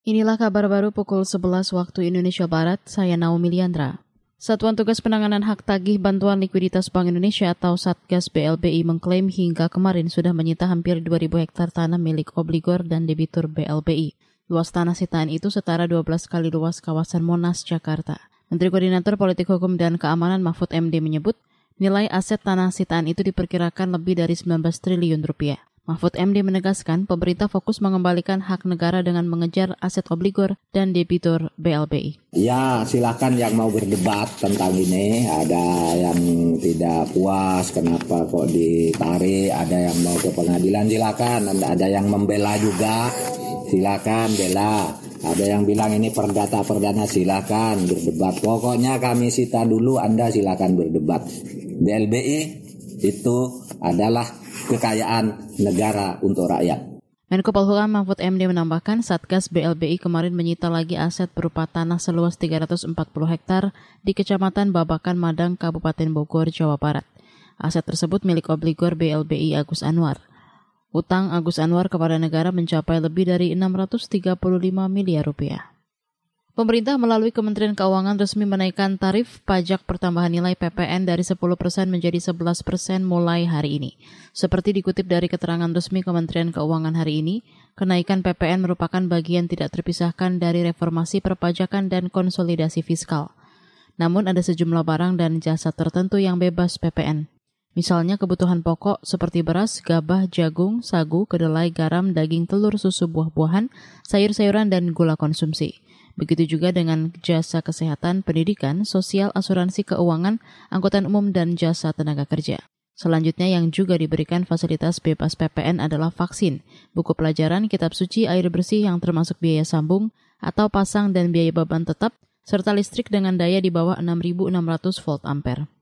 Inilah kabar baru pukul 11 waktu Indonesia Barat, saya Naomi Liandra. Satuan Tugas Penanganan Hak Tagih Bantuan Likuiditas Bank Indonesia atau Satgas BLBI mengklaim hingga kemarin sudah menyita hampir 2.000 hektar tanah milik obligor dan debitur BLBI. Luas tanah sitaan itu setara 12 kali luas kawasan Monas, Jakarta. Menteri Koordinator Politik Hukum dan Keamanan Mahfud MD menyebut, nilai aset tanah sitaan itu diperkirakan lebih dari 19 triliun rupiah. Mahfud MD menegaskan pemerintah fokus mengembalikan hak negara dengan mengejar aset obligor dan debitur BLBI. Ya, silakan yang mau berdebat tentang ini. Ada yang tidak puas, kenapa kok ditarik, ada yang mau ke pengadilan, silakan. Ada yang membela juga, silakan bela. Ada yang bilang ini perdata perdana silakan berdebat. Pokoknya kami sita dulu, Anda silakan berdebat. BLBI itu adalah kekayaan negara untuk rakyat. Menko Polhukam Mahfud MD menambahkan Satgas BLBI kemarin menyita lagi aset berupa tanah seluas 340 hektar di Kecamatan Babakan Madang, Kabupaten Bogor, Jawa Barat. Aset tersebut milik obligor BLBI Agus Anwar. Utang Agus Anwar kepada negara mencapai lebih dari 635 miliar rupiah. Pemerintah melalui Kementerian Keuangan resmi menaikkan tarif pajak pertambahan nilai PPN dari 10% menjadi 11% mulai hari ini. Seperti dikutip dari keterangan resmi Kementerian Keuangan hari ini, kenaikan PPN merupakan bagian tidak terpisahkan dari reformasi perpajakan dan konsolidasi fiskal. Namun ada sejumlah barang dan jasa tertentu yang bebas PPN. Misalnya kebutuhan pokok seperti beras, gabah, jagung, sagu, kedelai, garam, daging, telur, susu, buah-buahan, sayur-sayuran, dan gula konsumsi. Begitu juga dengan jasa kesehatan, pendidikan, sosial, asuransi keuangan, angkutan umum, dan jasa tenaga kerja. Selanjutnya yang juga diberikan fasilitas bebas PPN adalah vaksin, buku pelajaran, kitab suci, air bersih yang termasuk biaya sambung, atau pasang dan biaya beban tetap, serta listrik dengan daya di bawah 6.600 volt ampere.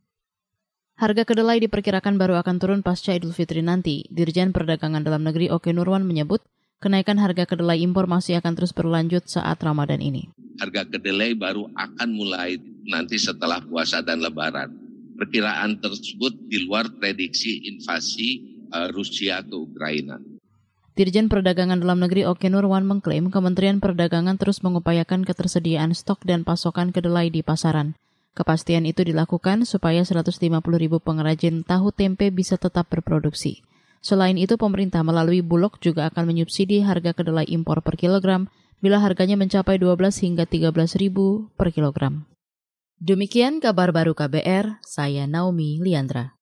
Harga kedelai diperkirakan baru akan turun pasca Idul Fitri nanti. Dirjen Perdagangan Dalam Negeri Oke Nurwan menyebut, Kenaikan harga kedelai impor masih akan terus berlanjut saat Ramadan ini. Harga kedelai baru akan mulai nanti setelah puasa dan lebaran. Perkiraan tersebut di luar prediksi invasi uh, Rusia ke Ukraina. Dirjen Perdagangan Dalam Negeri Oke Nurwan mengklaim Kementerian Perdagangan terus mengupayakan ketersediaan stok dan pasokan kedelai di pasaran. Kepastian itu dilakukan supaya 150 ribu pengrajin tahu tempe bisa tetap berproduksi. Selain itu, pemerintah melalui Bulog juga akan menyubsidi harga kedelai impor per kilogram bila harganya mencapai 12 hingga 13 ribu per kilogram. Demikian kabar baru KBR, saya Naomi Liandra.